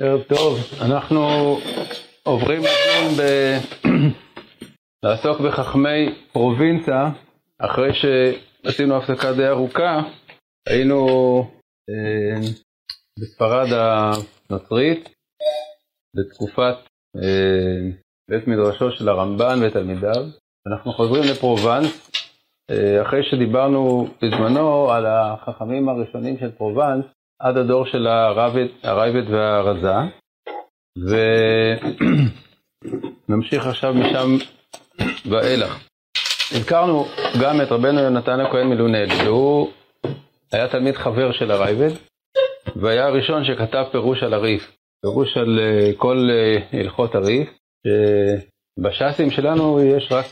ערב טוב, אנחנו עוברים לדון ב... לעסוק בחכמי פרובינציה, אחרי שעשינו הפסקה די ארוכה, היינו אה, בספרד הנוצרית, בתקופת אה, בית מדרשו של הרמב"ן ותלמידיו, אנחנו חוזרים לפרובנס, אה, אחרי שדיברנו בזמנו על החכמים הראשונים של פרובנס, עד הדור של הרייבד והרזה, ונמשיך עכשיו משם ואילך. הזכרנו גם את רבנו יונתן הכהן מלונל, והוא היה תלמיד חבר של הרייבד, והיה הראשון שכתב פירוש על הריף, פירוש על אה, כל אה, הלכות הריף, שבש"סים שלנו יש רק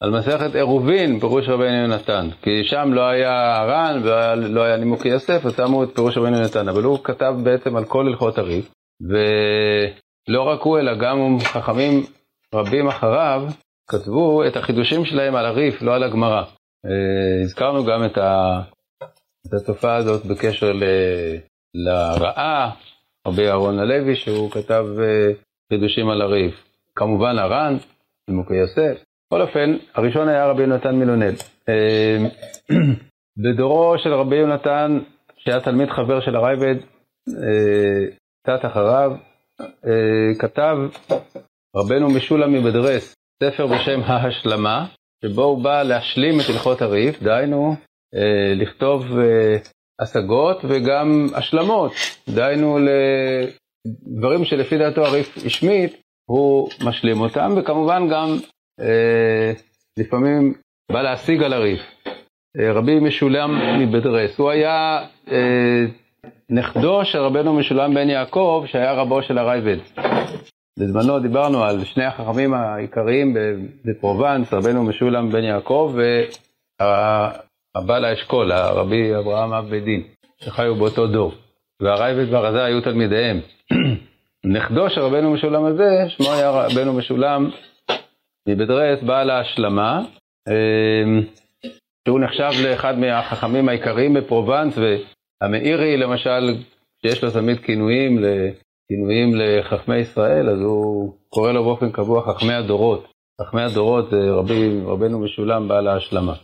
על מסכת עירובין, פירוש רבנו יונתן, כי שם לא היה הר"ן ולא היה נימוקי יוסף, אז שמו את פירוש רבנו יונתן, אבל הוא כתב בעצם על כל הלכות הריב, ולא רק הוא, אלא גם חכמים רבים אחריו, כתבו את החידושים שלהם על הריף, לא על הגמרא. אה, הזכרנו גם את, ה... את התופעה הזאת בקשר ל... לרעה, רבי אהרון הלוי, שהוא כתב אה, חידושים על הריף. כמובן הר"ן, נימוקי יוסף. בכל אופן, הראשון היה רבי יונתן מילונל. אמ, בדורו של רבי יונתן, שהיה תלמיד חבר של הרייבד, אה, קצת אחריו, אה, כתב רבנו משולם מבדרס ספר בשם ההשלמה, שבו הוא בא להשלים את הלכות הריף, דהיינו אה, לכתוב השגות וגם השלמות, דהיינו לדברים שלפי דעתו הריף השמיט, הוא משלים אותם, וכמובן גם לפעמים בא להשיג על הריף. אה, רבי משולם מבדרס, הוא היה אה, נכדו של רבנו משולם בן יעקב, שהיה רבו של הרייבד. בזמנו דיברנו על שני החכמים העיקריים בפרובנס, רבנו משולם בן יעקב והבעל האשכול, הרבי אברהם אב בית דין, שחיו באותו דור. והרייבד והרזה היו תלמידיהם. נכדו של רבנו משולם הזה, שמו היה רבנו משולם מבדרס בעל ההשלמה, אמ, שהוא נחשב לאחד מהחכמים העיקריים בפרובנס, והמאירי למשל, שיש לו תמיד כינויים, כינויים לחכמי ישראל, אז הוא קורא לו באופן קבוע חכמי הדורות. חכמי הדורות זה רבי, רבנו משולם בעל ההשלמה.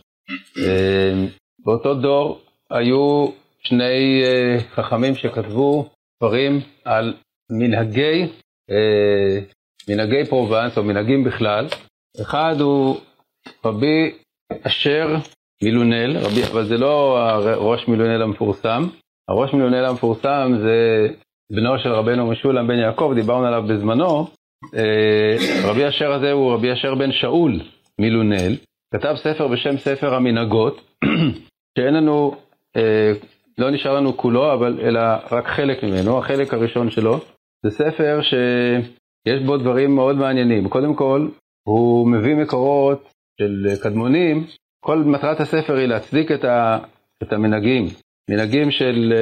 אמ, באותו דור היו שני אה, חכמים שכתבו ספרים על מנהגי, אה, מנהגי פרובנס או מנהגים בכלל, אחד הוא רבי אשר מילונל, רבי, אבל זה לא הראש מילונל המפורסם, הראש מילונל המפורסם זה בנו של רבנו משולם בן יעקב, דיברנו עליו בזמנו, אה, רבי אשר הזה הוא רבי אשר בן שאול מילונל, כתב ספר בשם ספר המנהגות, שאין לנו, אה, לא נשאר לנו כולו, אבל אלא רק חלק ממנו, החלק הראשון שלו, זה ספר שיש בו דברים מאוד מעניינים. קודם כל, הוא מביא מקורות של קדמונים, כל מטרת הספר היא להצדיק את, ה, את המנהגים, מנהגים של,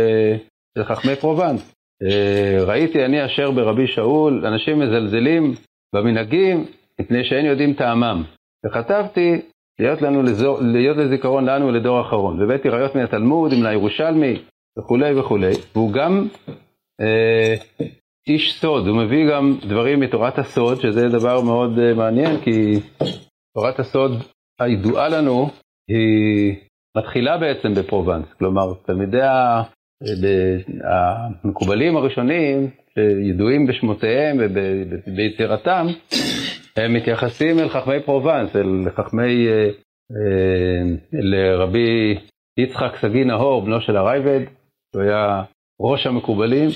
של חכמי פרובנס. אה, ראיתי אני אשר ברבי שאול, אנשים מזלזלים במנהגים מפני שאין יודעים טעמם. וכתבתי להיות, לנו לזור, להיות לזיכרון לנו ולדור אחרון. והבאתי ראיות מן התלמוד, מן הירושלמי וכולי וכולי. והוא גם אה, איש סוד, הוא מביא גם דברים מתורת הסוד, שזה דבר מאוד uh, מעניין, כי תורת הסוד הידועה לנו, היא מתחילה בעצם בפרובנס. כלומר, תלמידי המקובלים הראשונים, שידועים בשמותיהם וביצירתם, הם מתייחסים אל חכמי פרובנס, אל חכמי, אה, אה, לרבי יצחק שגיא נהור, בנו של הרייבד, הוא היה ראש המקובלים,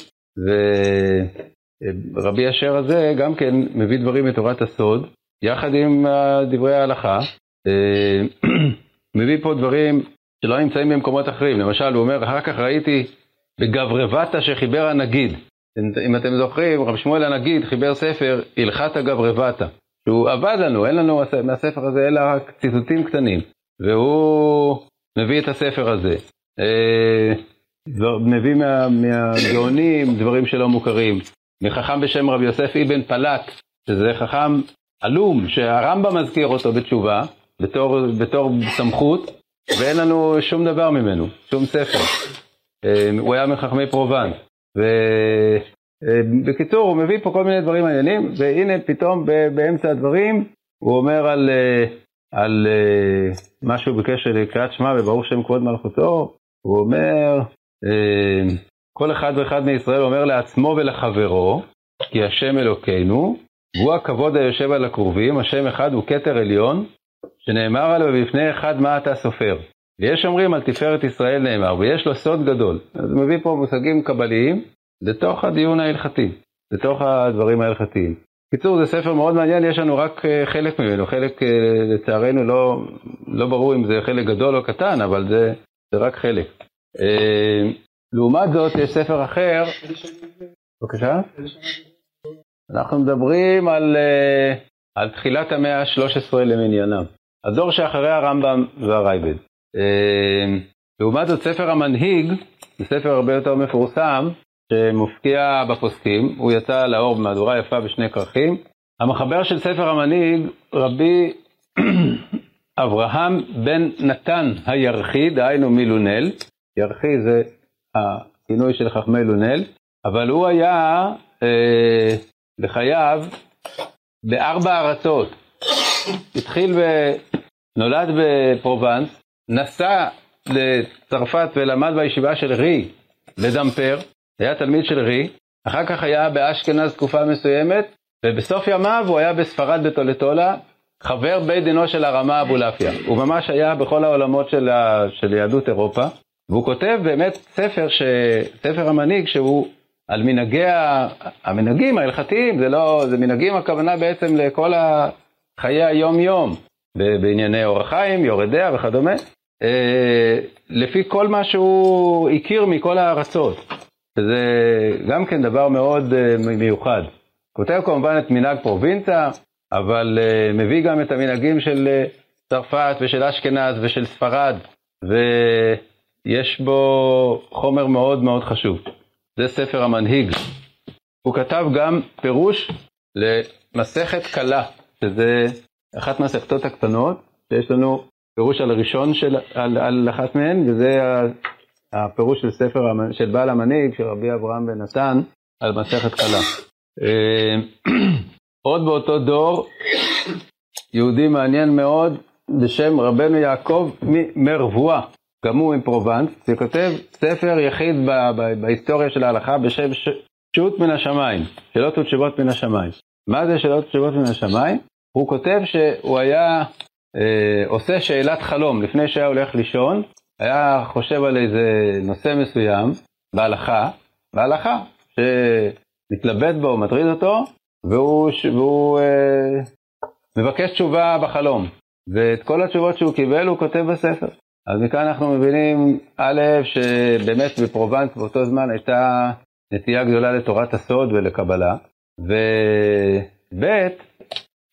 ורבי אשר הזה גם כן מביא דברים מתורת הסוד, יחד עם דברי ההלכה, אה, מביא פה דברים שלא נמצאים במקומות אחרים. למשל, הוא אומר, אחר כך ראיתי בגברבתא שחיבר הנגיד. אם אתם זוכרים, רב שמואל הנגיד חיבר ספר הלכת הגברבתא, שהוא עבד לנו, אין לנו מהספר הזה אלא רק ציטוטים קטנים, והוא מביא את הספר הזה. אה, מביא מה, מהגאונים דברים שלא מוכרים. מחכם בשם רבי יוסף אבן פלט, שזה חכם עלום, שהרמב"ם מזכיר אותו בתשובה, בתור, בתור סמכות, ואין לנו שום דבר ממנו, שום ספר. אה, הוא היה מחכמי פרובנס. אה, בקיצור, הוא מביא פה כל מיני דברים מעניינים, והנה פתאום באמצע הדברים הוא אומר על, אה, על משהו בקשר לקריאת שמע וברוך שם כבוד מלכותו, הוא אומר, כל אחד ואחד מישראל אומר לעצמו ולחברו, כי השם אלוקינו, והוא הכבוד היושב על הקרובים, השם אחד הוא כתר עליון, שנאמר עליו בפני אחד מה אתה סופר. ויש אומרים על תפארת ישראל נאמר, ויש לו סוד גדול. אז מביא פה מושגים קבליים לתוך הדיון ההלכתי, לתוך הדברים ההלכתיים. קיצור, זה ספר מאוד מעניין, יש לנו רק אה, חלק ממנו, חלק אה, לצערנו לא, לא ברור אם זה חלק גדול או קטן, אבל זה, זה רק חלק. אה, לעומת זאת, יש ספר אחר, בבקשה? אנחנו מדברים על, על תחילת המאה ה-13 למניינם. הדור שאחרי הרמב"ם והרייבד. אה, לעומת זאת ספר המנהיג, זה ספר הרבה יותר מפורסם, שמופיע בפוסקים, הוא יצא לאור במהדורה יפה בשני כרכים. המחבר של ספר המנהיג, רבי אברהם בן נתן הירחי, דהיינו מלונל, ירחי זה הכינוי של חכמי לונל, אבל הוא היה אה, בחייו בארבע ארצות. התחיל ב... נולד בפרובנס, נסע לצרפת ולמד בישיבה של רי לדמפר, היה תלמיד של רי, אחר כך היה באשכנז תקופה מסוימת, ובסוף ימיו הוא היה בספרד בטולטולה, חבר בית דינו של הרמה אבולעפיה. הוא ממש היה בכל העולמות של, ה... של יהדות אירופה, והוא כותב באמת ספר, ש... ספר המנהיג שהוא על מנהגי, ה... המנהגים ההלכתיים, זה לא, זה מנהגים הכוונה בעצם לכל חיי היום-יום, בענייני אורח חיים, יורדיה וכדומה. אה, לפי כל מה שהוא הכיר מכל הארצות, שזה גם כן דבר מאוד אה, מיוחד. כותב כמובן את מנהג פרובינציה, אבל אה, מביא גם את המנהגים של צרפת ושל אשכנז ושל ספרד, ויש בו חומר מאוד מאוד חשוב. זה ספר המנהיג. הוא כתב גם פירוש למסכת קלה, שזה אחת מהסכתות הקטנות, שיש לנו פירוש על הראשון של, על, על אחת מהן, וזה הפירוש של ספר של בעל המנהיג, של רבי אברהם בן נתן, על מסכת קלה. אה, עוד באותו דור, יהודי מעניין מאוד, בשם רבנו יעקב מרבואה, גם הוא מפרובנס, שכותב ספר יחיד בהיסטוריה של ההלכה בשם שו"ת מן השמיים, שאלות ותשובות מן השמיים. מה זה שאלות ותשובות מן השמיים? הוא כותב שהוא היה אה, עושה שאלת חלום לפני שהיה הולך לישון, היה חושב על איזה נושא מסוים בהלכה, בהלכה, שמתלבט בו, מטריד אותו, והוא, והוא אה, מבקש תשובה בחלום. ואת כל התשובות שהוא קיבל הוא כותב בספר. אז מכאן אנחנו מבינים, א', שבאמת בפרובנס באותו זמן הייתה נטייה גדולה לתורת הסוד ולקבלה, וב',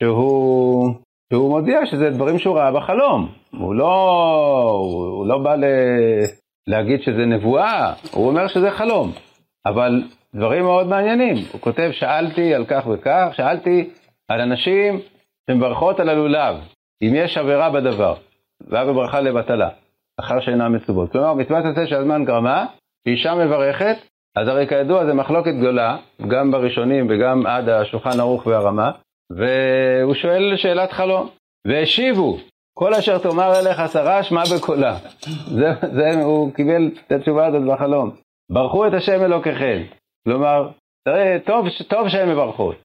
שהוא שהוא מודיע שזה דברים שהוא ראה בחלום. הוא לא, הוא, הוא לא בא ל, להגיד שזה נבואה, הוא אומר שזה חלום. אבל דברים מאוד מעניינים. הוא כותב, שאלתי על כך וכך, שאלתי על אנשים שמברכות על הלולב, אם יש עבירה בדבר, והיה בברכה לבטלה, אחר שאינם מצוות. כלומר, מצוות עשה שהזמן גרמה, שאישה מברכת, אז הרי כידוע זה מחלוקת גדולה, גם בראשונים וגם עד השולחן ערוך והרמה, והוא שואל שאלת חלום. והשיבו, כל אשר תאמר אליך שרה, שמע בקולה. זה, זה, הוא קיבל את התשובה הזאת בחלום. ברכו את השם אלוקיכם. כלומר, תראה, טוב, טוב שהם מברכות.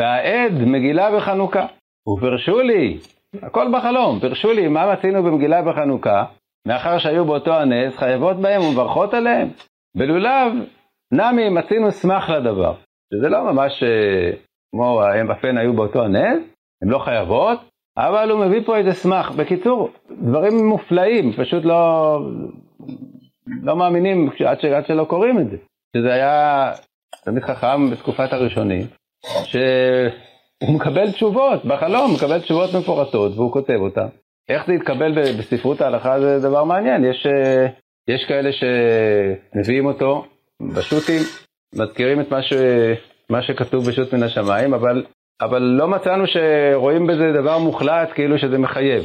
והעד מגילה בחנוכה. ופרשו לי, הכל בחלום, פרשו לי מה מצינו במגילה בחנוכה, מאחר שהיו באותו הנס, חייבות בהם ומברכות עליהם. בלולב, נמי מצינו סמך לדבר. שזה לא ממש אה, כמו הם בפן היו באותו הנס, הן לא חייבות, אבל הוא מביא פה איזה סמך. בקיצור, דברים מופלאים, פשוט לא, לא מאמינים עד, ש, עד שלא קוראים את זה. שזה היה תמיד חכם בתקופת הראשונים, שהוא מקבל תשובות בחלום, מקבל תשובות מפורטות והוא כותב אותן. איך זה יתקבל בספרות ההלכה זה דבר מעניין, יש, יש כאלה שמביאים אותו בשו"תים, מזכירים את מה ש... מה שכתוב בשו"ת מן השמיים, אבל, אבל לא מצאנו שרואים בזה דבר מוחלט, כאילו שזה מחייב.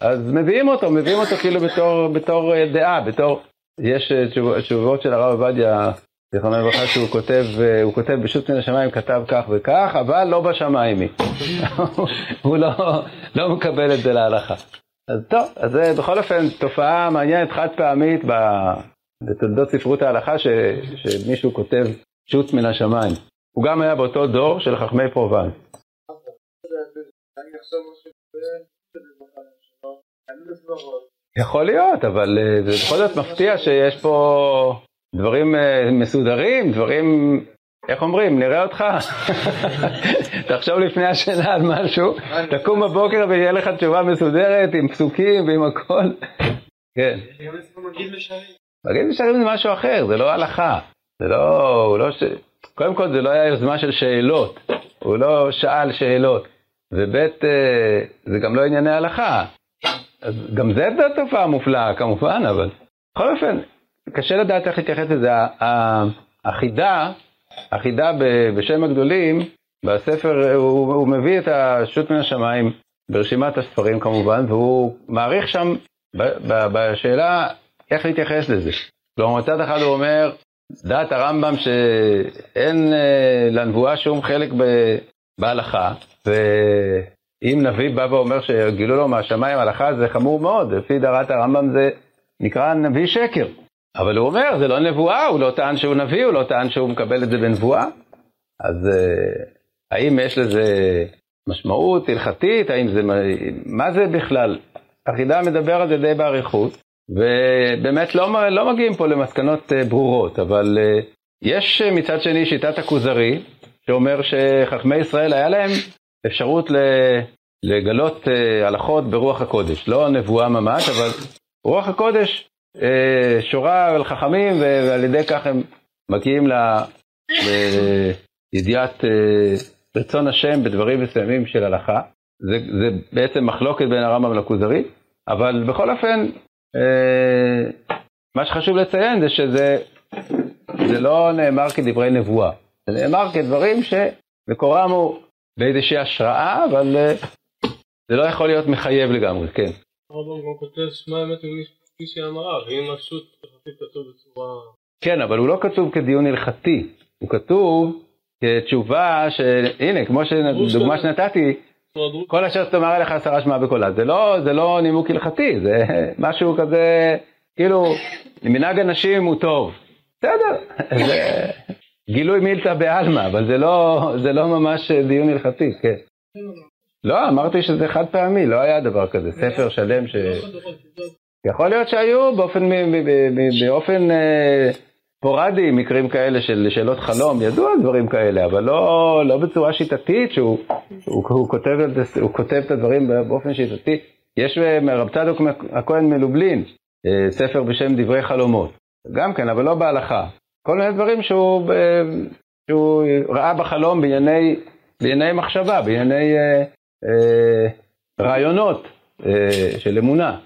אז מביאים אותו, מביאים אותו כאילו בתור, בתור אה, דעה, בתור... יש אה, תשוב, תשובות של הרב עובדיה זיכרונו לברכה, שהוא כותב, הוא כותב בשו"ת מן השמיים, כתב כך וכך, אבל לא בשמיים היא. הוא לא, לא מקבל את זה להלכה. אז טוב, אז זה בכל אופן תופעה מעניינת חד פעמית בתולדות ספרות ההלכה, ש, שמישהו כותב שו"ת מן השמיים. הוא גם היה באותו דור של חכמי פרובנס. יכול להיות, אבל אה, זה בכל זאת מפתיע שיש פה דברים אה, מסודרים, דברים, איך אומרים, נראה אותך. תחשוב לפני השינה על משהו, תקום בבוקר ויהיה לך תשובה מסודרת עם פסוקים ועם הכל. כן. מגיד משרים זה משהו אחר, זה לא הלכה. זה לא, לא ש... קודם כל זה לא היה יוזמה של שאלות, הוא לא שאל שאלות. וב' אה, זה גם לא ענייני הלכה. אז גם זה תופעה מופלאה כמובן, אבל בכל אופן, קשה לדעת איך להתייחס לזה. החידה, החידה בשם הגדולים, בספר הוא, הוא מביא את השו"ת מן השמיים ברשימת הספרים כמובן, והוא מעריך שם בשאלה איך להתייחס לזה. כלומר, מצד אחד הוא אומר, דעת הרמב"ם שאין אה, לנבואה שום חלק בהלכה, ואם נביא בא ואומר שגילו לו מהשמיים הלכה זה חמור מאוד, לפי דעת הרמב"ם זה נקרא נביא שקר. אבל הוא אומר, זה לא נבואה, הוא לא טען שהוא נביא, הוא לא טען שהוא מקבל את זה בנבואה. אז אה, האם יש לזה משמעות הלכתית? האם זה, מה זה בכלל? החידה מדבר על זה די באריכות, ובאמת לא, לא מגיעים פה למסקנות אה, ברורות, אבל אה, יש מצד שני שיטת הכוזרי, שאומר שחכמי ישראל היה להם אפשרות לגלות הלכות ברוח הקודש. לא נבואה ממש, אבל רוח הקודש שורה על חכמים, ועל ידי כך הם מגיעים לידיעת אה, רצון השם בדברים מסוימים של הלכה. זה, זה בעצם מחלוקת בין הרמב"ם לכוזרי, אבל בכל אופן, אה, מה שחשוב לציין זה שזה זה לא נאמר כדברי נבואה, זה נאמר כדברים שמקורם הוא באיזושהי השראה, אבל אה, זה לא יכול להיות מחייב לגמרי, כן. הרמב"ם גם כותב שמע אמת כפי שאמרה, ואם השו"ת כתוב בצורה... כן, אבל הוא לא כתוב כדיון הלכתי, הוא כתוב כתשובה שהנה, כמו שדוגמה שנתתי, כל אשר תאמר אליך עשרה שמע בקולה. זה לא, זה לא נימוק הלכתי, זה משהו כזה, כאילו, מנהג הנשים הוא טוב. בסדר, זה גילוי מילתא בעלמא, אבל זה לא, זה לא ממש דיון הלכתי, כן. לא, אמרתי שזה חד פעמי, לא היה דבר כזה, ספר שלם ש... יכול להיות שהיו באופן, באופן אה, פורדי מקרים כאלה של שאלות חלום, ידוע דברים כאלה, אבל לא, לא בצורה שיטתית שהוא הוא, הוא כותב, הוא כותב את הדברים באופן שיטתי. יש מרב צדוק הכהן מלובלין, אה, ספר בשם דברי חלומות, גם כן, אבל לא בהלכה. כל מיני דברים שהוא, שהוא ראה בחלום בענייני, בענייני מחשבה, בענייני אה, אה, רעיונות אה, של אמונה.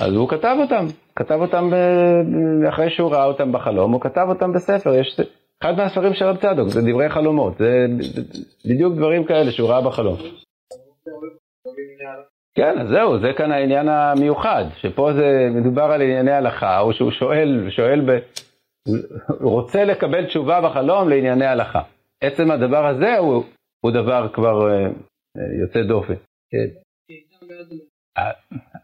אז הוא כתב אותם, כתב אותם ב... אחרי שהוא ראה אותם בחלום, הוא כתב אותם בספר, יש אחד מהספרים של רב צדוק, זה דברי חלומות, זה בדיוק דברים כאלה שהוא ראה בחלום. כן, אז זהו, זה כאן העניין המיוחד, שפה זה מדובר על ענייני הלכה, או שהוא שואל, שואל ב... רוצה לקבל תשובה בחלום לענייני הלכה. עצם הדבר הזה הוא, הוא דבר כבר uh, יוצא דופן. כן.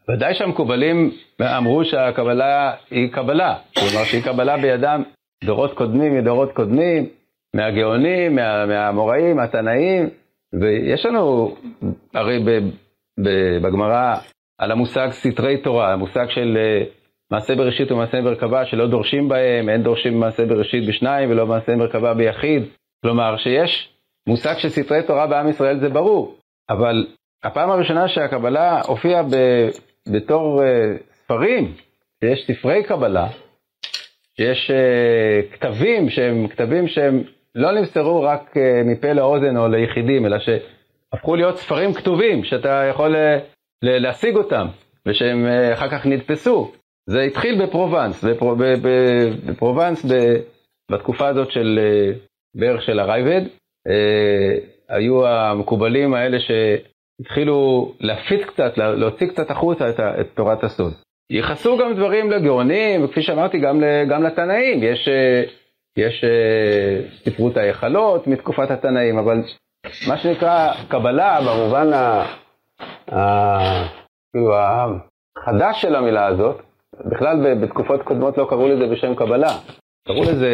ודאי שהמקובלים אמרו שהקבלה היא קבלה, כלומר שהיא קבלה בידם דורות קודמים מדורות קודמים, מהגאונים, מה, מהאמוראים, מהתנאים, ויש לנו הרי בגמרא על המושג סתרי תורה, המושג של אה, מעשה בראשית ומעשה מרכבה שלא דורשים בהם, אין דורשים מעשה בראשית בשניים ולא מעשה מרכבה ביחיד, כלומר שיש מושג של סתרי תורה בעם ישראל זה ברור, אבל הפעם הראשונה שהקבלה הופיעה ב, בתור uh, ספרים, שיש ספרי קבלה, שיש uh, כתבים שהם כתבים שהם לא נמסרו רק uh, מפה לאוזן או ליחידים, אלא שהפכו להיות ספרים כתובים, שאתה יכול uh, להשיג אותם, ושהם uh, אחר כך נדפסו. זה התחיל בפרובנס, בפר, בפרובנס ב, בתקופה הזאת של uh, בערך של הרייבד, uh, היו המקובלים האלה ש... התחילו להפיץ קצת, להוציא קצת החוצה את, את תורת הסוד. ייחסו גם דברים לגאונים, וכפי שאמרתי, גם, גם לתנאים. יש, יש אה, ספרות ההיכלות מתקופת התנאים, אבל מה שנקרא קבלה במובן ה... כאילו החדש של המילה הזאת, בכלל בתקופות קודמות לא קראו לזה בשם קבלה, קראו לזה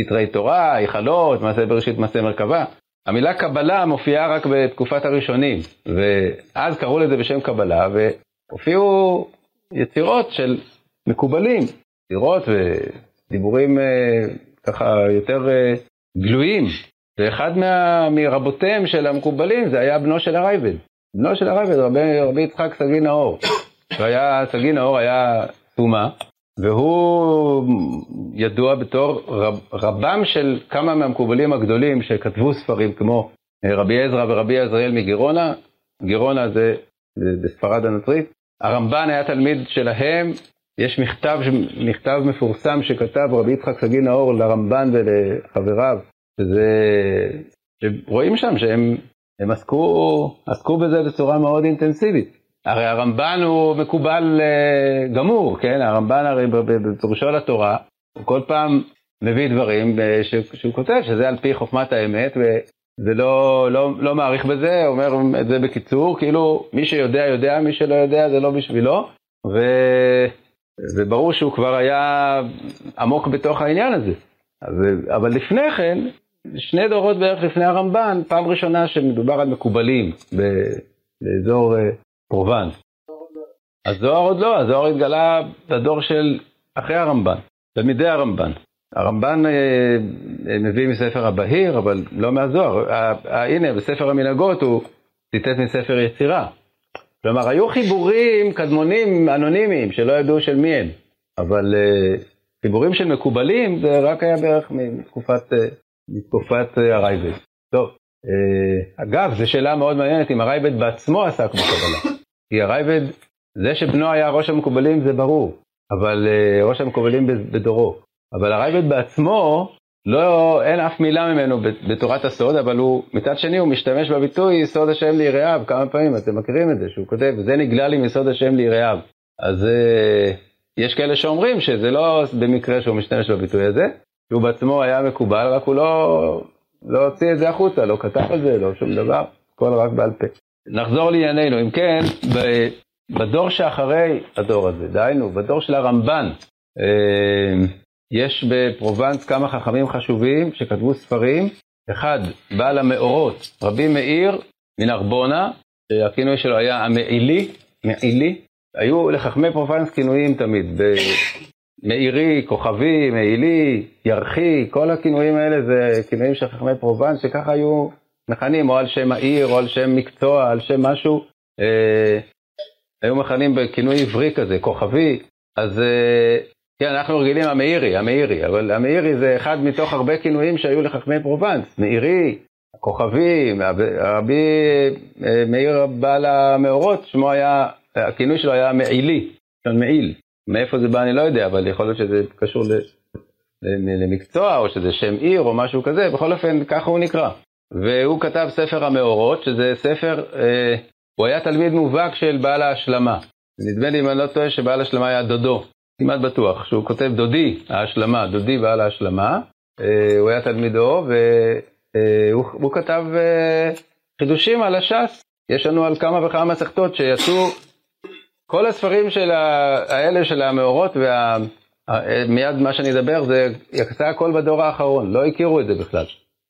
סתרי תורה, היכלות, מעשה בראשית, מעשה מרכבה. המילה קבלה מופיעה רק בתקופת הראשונים, ואז קראו לזה בשם קבלה, והופיעו יצירות של מקובלים, יצירות ודיבורים אה, ככה יותר אה, גלויים. ואחד מה, מרבותיהם של המקובלים זה היה בנו של הרייבד. בנו של הרייבד, רבי, רבי יצחק סגי נאור. סגי נאור היה טומאה, והוא ידוע בתור רב, רבם של כמה מהמקובלים הגדולים שכתבו ספרים כמו אה, רבי עזרא ורבי עזריאל מגירונה, גירונה זה בספרד הנוצרית. הרמב"ן היה תלמיד שלהם, יש מכתב, מכתב מפורסם שכתב רבי יצחק סגי נאור לרמב"ן ולחבריו, שזה, שרואים שם שהם עסקו, עסקו בזה בצורה מאוד אינטנסיבית. הרי הרמב"ן הוא מקובל uh, גמור, כן? הרמב"ן הרי בפירושו לתורה, הוא כל פעם מביא דברים uh, ש, שהוא כותב, שזה על פי חוכמת האמת, וזה לא, לא, לא מעריך בזה, אומר את זה בקיצור, כאילו מי שיודע יודע, מי שלא יודע זה לא בשבילו, ו, וברור שהוא כבר היה עמוק בתוך העניין הזה. אז, אבל לפני כן, שני דורות בערך לפני הרמב"ן, פעם ראשונה שמדובר על מקובלים באזור פרובנס. הזוהר עוד לא, הזוהר התגלה בדור של אחרי הרמב"ן, תלמידי הרמב"ן. הרמב"ן אה, אה, מביא מספר הבהיר, אבל לא מהזוהר. אה, אה, הנה, בספר המנהגות הוא ציטט מספר יצירה. כלומר, היו חיבורים קדמונים אנונימיים שלא ידעו של מי הם, אבל אה, חיבורים של מקובלים זה רק היה בערך מתקופת, אה, מתקופת הרייבד. טוב, אגב, זו שאלה מאוד מעניינת אם הרייבד בעצמו עסק בקבלה. כי הרייבד, זה שבנו היה ראש המקובלים זה ברור, אבל uh, ראש המקובלים בדורו. אבל הרייבד בעצמו, לא, אין אף מילה ממנו בתורת הסוד, אבל הוא, מצד שני הוא משתמש בביטוי סוד השם ליראיו כמה פעמים, אתם מכירים את זה, שהוא כותב, זה נגלה לי מסוד השם ליראיו. אז uh, יש כאלה שאומרים שזה לא במקרה שהוא משתמש בביטוי הזה, שהוא בעצמו היה מקובל, רק הוא לא, לא הוציא את זה החוצה, לא כתב על זה, לא שום דבר, הכל רק בעל פה. נחזור לענייננו, אם כן, בדור שאחרי הדור הזה, דהיינו, בדור של הרמב"ן, אה, יש בפרובנס כמה חכמים חשובים שכתבו ספרים, אחד, בעל המאורות, רבי מאיר מנרבונה, שהכינוי שלו היה המעילי, מעילי, היו לחכמי פרובנס כינויים תמיד, מאירי, כוכבי, מעילי, ירחי, כל הכינויים האלה זה כינויים של חכמי פרובנס, שככה היו מכנים או על שם העיר או על שם מקצוע, על שם משהו. אה, היו מכנים בכינוי עברי כזה, כוכבי. אז אה, כן, אנחנו רגילים המאירי, המאירי, אבל המאירי זה אחד מתוך הרבה כינויים שהיו לחכמי פרובנס. מאירי, כוכבי, רבי אה, מאיר בעל המאורות, שמו היה, הכינוי שלו היה מעילי, שם מעיל. מאיפה זה בא אני לא יודע, אבל יכול להיות שזה קשור למקצוע, או שזה שם עיר או משהו כזה, בכל אופן ככה הוא נקרא. והוא כתב ספר המאורות, שזה ספר, אה, הוא היה תלמיד מובהק של בעל ההשלמה. נדמה לי, אם אני לא טועה, שבעל ההשלמה היה דודו, כמעט בטוח, שהוא כותב דודי ההשלמה, דודי בעל ההשלמה, אה, הוא היה תלמידו, והוא אה, כתב אה, חידושים על הש"ס. יש לנו על כמה וכמה מסכתות שיצאו, כל הספרים של האלה של המאורות, וה... אה, מיד מה שאני אדבר, זה יצא הכל בדור האחרון, לא הכירו את זה בכלל.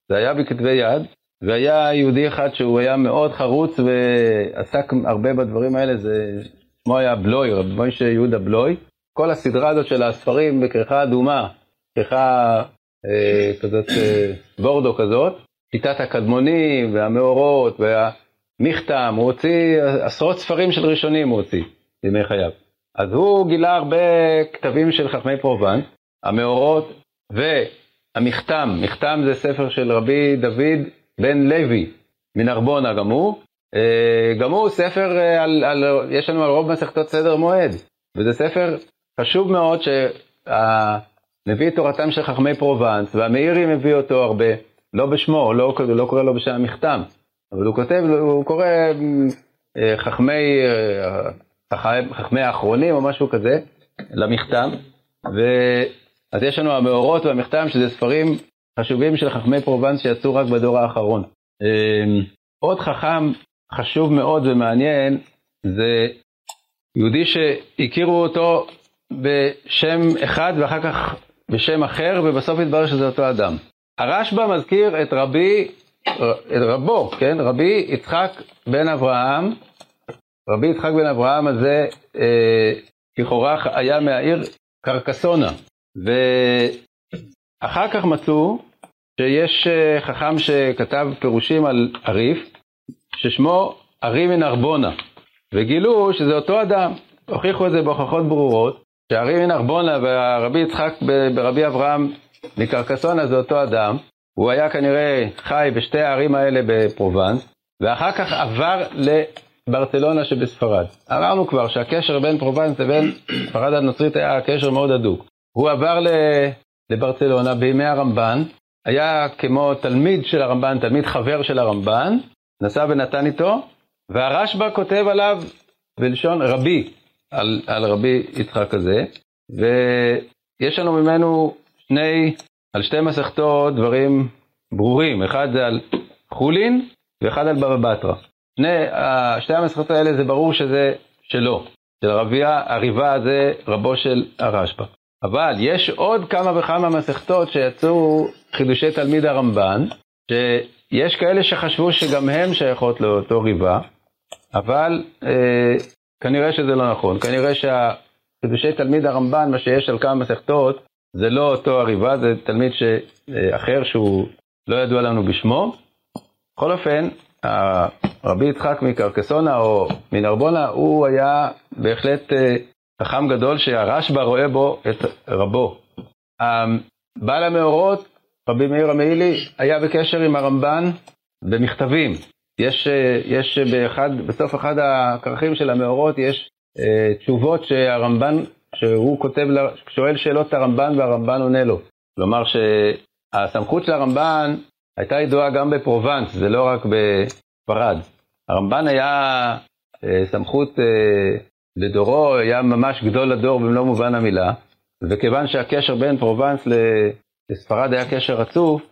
זה היה בכתבי יד, והיה יהודי אחד שהוא היה מאוד חרוץ ועסק הרבה בדברים האלה, זה שמו היה בלוי, רב מוישה יהודה בלוי. כל הסדרה הזאת של הספרים בכריכה אדומה, כריכה אה, כזאת, אה, וורדו כזאת, שיטת הקדמונים והמאורות והמכתם, הוא הוציא עשרות ספרים של ראשונים הוא הוציא בימי חייו. אז הוא גילה הרבה כתבים של חכמי פרובנס, המאורות, ו... המכתם, מכתם זה ספר של רבי דוד בן לוי מנרבונה גם הוא. אה, גם הוא ספר, אה, על, על, יש לנו על רוב מסכתות סדר מועד, וזה ספר חשוב מאוד שמביא את תורתם של חכמי פרובנס, והמאירי מביא אותו הרבה, לא בשמו, לא, לא קורא לו בשם המכתם, אבל הוא כותב, הוא קורא אה, חכמי, חכמי האחרונים או משהו כזה, למכתם, ו... אז יש לנו המאורות והמכתם, שזה ספרים חשובים של חכמי פרובנס שיצאו רק בדור האחרון. אמ, עוד חכם חשוב מאוד ומעניין זה יהודי שהכירו אותו בשם אחד ואחר כך בשם אחר, ובסוף התברר שזה אותו אדם. הרשב"א מזכיר את רבי, את רבו, כן, רבי יצחק בן אברהם, רבי יצחק בן אברהם הזה אה, לכאורה היה מהעיר קרקסונה, ואחר כך מצאו שיש אה, חכם שכתב פירושים על הריף, ששמו ארי מנרבונה, וגילו שזה אותו אדם, הוכיחו את זה בהוכחות ברורות, שארי מנרבונה והרבי יצחק ברבי אברהם מקרקסונה זה אותו אדם, הוא היה כנראה חי בשתי הערים האלה בפרובנס, ואחר כך עבר לברצלונה שבספרד. אמרנו כבר שהקשר בין פרובנס לבין ספרד הנוצרית היה קשר מאוד הדוק. הוא עבר לברצלונה בימי הרמב"ן, היה כמו תלמיד של הרמב"ן, תלמיד חבר של הרמב"ן, נסע ונתן איתו, והרשב"א כותב עליו בלשון רבי, על, על רבי יצחק הזה, ויש לנו ממנו שני, על שתי מסכתות דברים ברורים, אחד זה על חולין ואחד על בבא בתרא. שני, שתי המסכתות האלה זה ברור שזה שלו, של רביה, הריבה זה רבו של הרשב"א. אבל יש עוד כמה וכמה מסכתות שיצאו חידושי תלמיד הרמב"ן, שיש כאלה שחשבו שגם הן שייכות לאותו ריבה, אבל אה, כנראה שזה לא נכון. כנראה שהחידושי תלמיד הרמב"ן, מה שיש על כמה מסכתות, זה לא אותו הריבה, זה תלמיד ש... אה, אחר שהוא לא ידוע לנו בשמו. בכל אופן, רבי יצחק מקרקסונה או מנרבונה, הוא היה בהחלט אה, חכם גדול שהרשב"א רואה בו את רבו. בעל המאורות, רבי מאיר המעילי, היה בקשר עם הרמב"ן במכתבים. יש, יש באחד, בסוף אחד הכרכים של המאורות יש אה, תשובות שהרמב"ן, שהוא כותב, שואל שאלות את הרמב"ן והרמב"ן עונה לו. כלומר שהסמכות של הרמב"ן הייתה ידועה גם בפרובנס, זה לא רק בספרד. הרמב"ן היה אה, סמכות אה, לדורו, היה ממש גדול הדור במלוא מובן המילה, וכיוון שהקשר בין פרובנס לספרד היה קשר רצוף,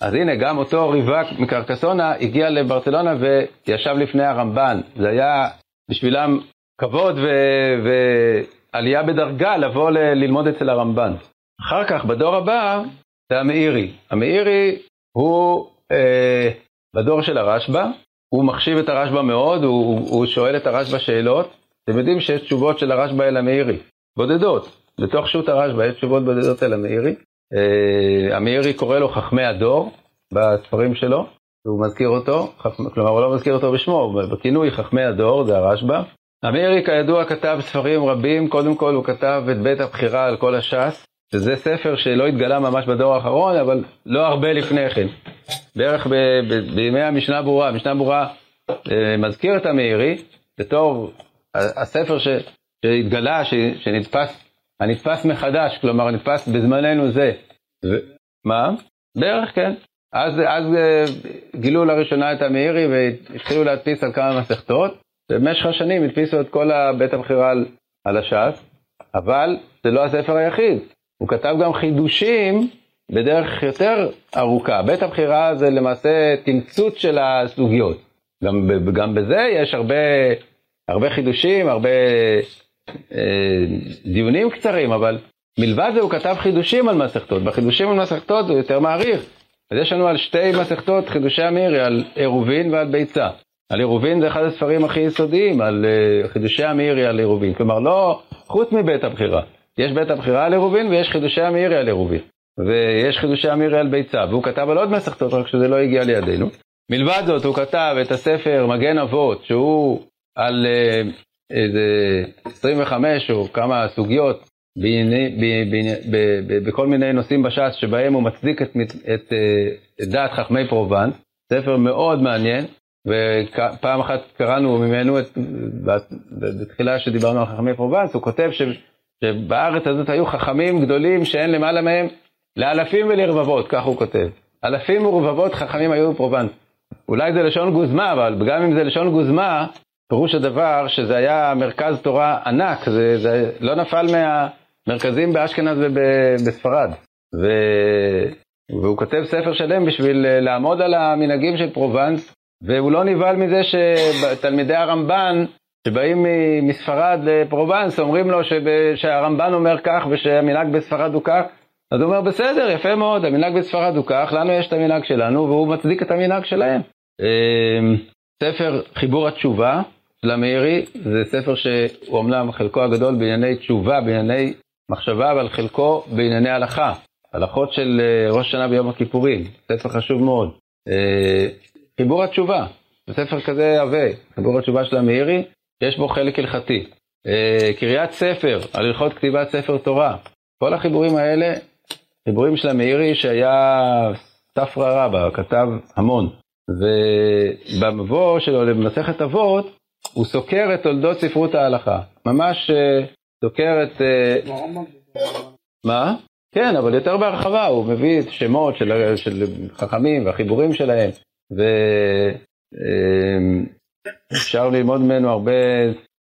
אז הנה, גם אותו ריבק מקרקסונה הגיע לברצלונה וישב לפני הרמב"ן. זה היה בשבילם כבוד ו- ועלייה בדרגה לבוא ל- ללמוד אצל הרמב"ן. אחר כך, בדור הבא, זה המאירי. המאירי הוא אה, בדור של הרשב"א, הוא מחשיב את הרשב"א מאוד, הוא, הוא שואל את הרשב"א שאלות. אתם יודעים שיש תשובות של הרשב"א אל המאירי, בודדות. בתוך שו"ת הרשב"א יש תשובות בודדות אל המאירי. אה, המאירי קורא לו חכמי הדור בספרים שלו, והוא מזכיר אותו, כלומר הוא לא מזכיר אותו בשמו, בכינוי חכמי הדור, זה הרשב"א. המאירי כידוע כתב ספרים רבים, קודם כל הוא כתב את בית הבחירה על כל הש"ס, שזה ספר שלא התגלה ממש בדור האחרון, אבל לא הרבה לפני כן. בערך ב, ב, בימי המשנה ברורה, המשנה ברורה אה, מזכיר את המאירי בתור הספר ש, שהתגלה, ש, שנתפס הנתפס מחדש, כלומר נתפס בזמננו זה. ו... מה? בערך כן. אז, אז אה, גילו לראשונה את המאירי והתחילו להדפיס על כמה מסכתות. במשך השנים הדפיסו את כל בית המכירה על, על הש"ס, אבל זה לא הספר היחיד. הוא כתב גם חידושים בדרך יותר ארוכה. בית הבחירה זה למעשה תמצות של הסוגיות. גם, גם בזה יש הרבה, הרבה חידושים, הרבה אה, דיונים קצרים, אבל מלבד זה הוא כתב חידושים על מסכתות. בחידושים על מסכתות הוא יותר מעריך. אז יש לנו על שתי מסכתות חידושי המירי, על עירובין ועל ביצה. על עירובין זה אחד הספרים הכי יסודיים, על uh, חידושי המירי על עירובין. כלומר, לא חוץ מבית הבחירה. יש בית הבחירה על עירובין ויש חידושי המירי על עירובין. ויש חידושי המירי על ביצה, והוא כתב על עוד מסכתות, רק שזה לא הגיע לידינו. מלבד זאת, הוא כתב את הספר מגן אבות, שהוא על אה, איזה 25 או כמה סוגיות בעיני, בעיני, בכל מיני נושאים בש"ס שבהם הוא מצדיק את, את, את, את דעת חכמי פרובנס, ספר מאוד מעניין, ופעם אחת קראנו ממנו, את, בתחילה שדיברנו על חכמי פרובנס, הוא כותב ש, שבארץ הזאת היו חכמים גדולים שאין למעלה מהם לאלפים ולרבבות, כך הוא כותב. אלפים ורבבות חכמים היו בפרובנס. אולי זה לשון גוזמה, אבל גם אם זה לשון גוזמה, פירוש הדבר שזה היה מרכז תורה ענק, זה, זה לא נפל מה, מרכזיים באשכנז ובספרד. ו... והוא כותב ספר שלם בשביל לעמוד על המנהגים של פרובנס, והוא לא נבהל מזה שתלמידי הרמב"ן שבאים מספרד לפרובנס אומרים לו שהרמב"ן אומר כך ושהמנהג בספרד הוא כך, אז הוא אומר בסדר, יפה מאוד, המנהג בספרד הוא כך, לנו יש את המנהג שלנו והוא מצדיק את המנהג שלהם. אמ, ספר חיבור התשובה של המאירי זה ספר שהוא אמנם חלקו הגדול בענייני תשובה, בענייני מחשבה, אבל חלקו בענייני הלכה. הלכות של אה, ראש השנה ביום הכיפורים, ספר חשוב מאוד. אה, חיבור התשובה, זה ספר כזה עבה, חיבור התשובה של המאירי, יש בו חלק הלכתי. אה, קריאת ספר, על הלכות כתיבת ספר תורה, כל החיבורים האלה, חיבורים של המאירי שהיה ספרא רבא, כתב המון. ובמבוא שלו למסכת אבות, הוא סוקר את תולדות ספרות ההלכה. ממש סוקר את... מה? כן, אבל יותר בהרחבה, הוא מביא את שמות של, של חכמים והחיבורים שלהם, ואפשר ללמוד ממנו הרבה,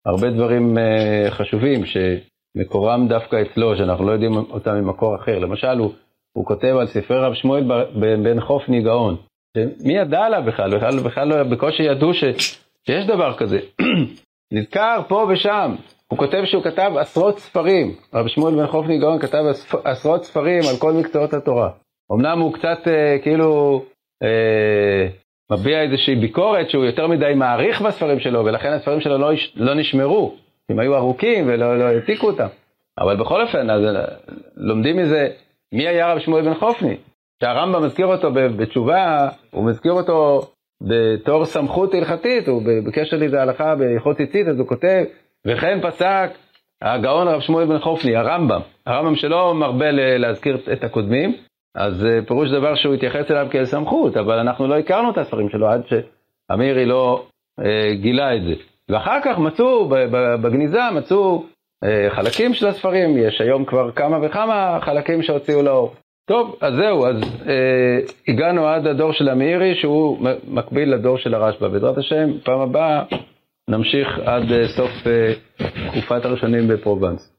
הרבה דברים אה, חשובים שמקורם דווקא אצלו, שאנחנו לא יודעים אותם ממקור אחר. למשל, הוא, הוא כותב על ספרי רב שמואל בן חופני גאון. מי ידע עליו בכלל? בכלל, בכלל לא, בקושי ידעו ש, שיש דבר כזה. נזכר פה ושם, הוא כותב שהוא כתב עשרות ספרים, רב שמואל בן חופני גאון כתב עשרות ספרים על כל מקצועות התורה. אמנם הוא קצת אה, כאילו אה, מביע איזושהי ביקורת שהוא יותר מדי מעריך בספרים שלו, ולכן הספרים שלו לא, לא נשמרו, הם היו ארוכים ולא לא העתיקו אותם. אבל בכל אופן, אז אה, לומדים מזה מי היה רב שמואל בן חופני. שהרמב"ם מזכיר אותו בתשובה, הוא מזכיר אותו בתור סמכות הלכתית, הוא בקשר לזה הלכה בהלכות ציצית, אז הוא כותב וכן פסק הגאון הרב שמואל בן חופני, הרמב"ם, הרמב"ם שלא מרבה להזכיר את הקודמים, אז אה, פירוש דבר שהוא התייחס אליו כאל סמכות, אבל אנחנו לא הכרנו את הספרים שלו עד שאמירי לא אה, גילה את זה. ואחר כך מצאו, בגניזה מצאו אה, חלקים של הספרים, יש היום כבר כמה וכמה חלקים שהוציאו לאור. טוב, אז זהו, אז אה, הגענו עד הדור של המאירי, שהוא מקביל לדור של הרשב"א. בעזרת השם, פעם הבאה נמשיך עד אה, סוף אה, תקופת הראשונים בפרובנס.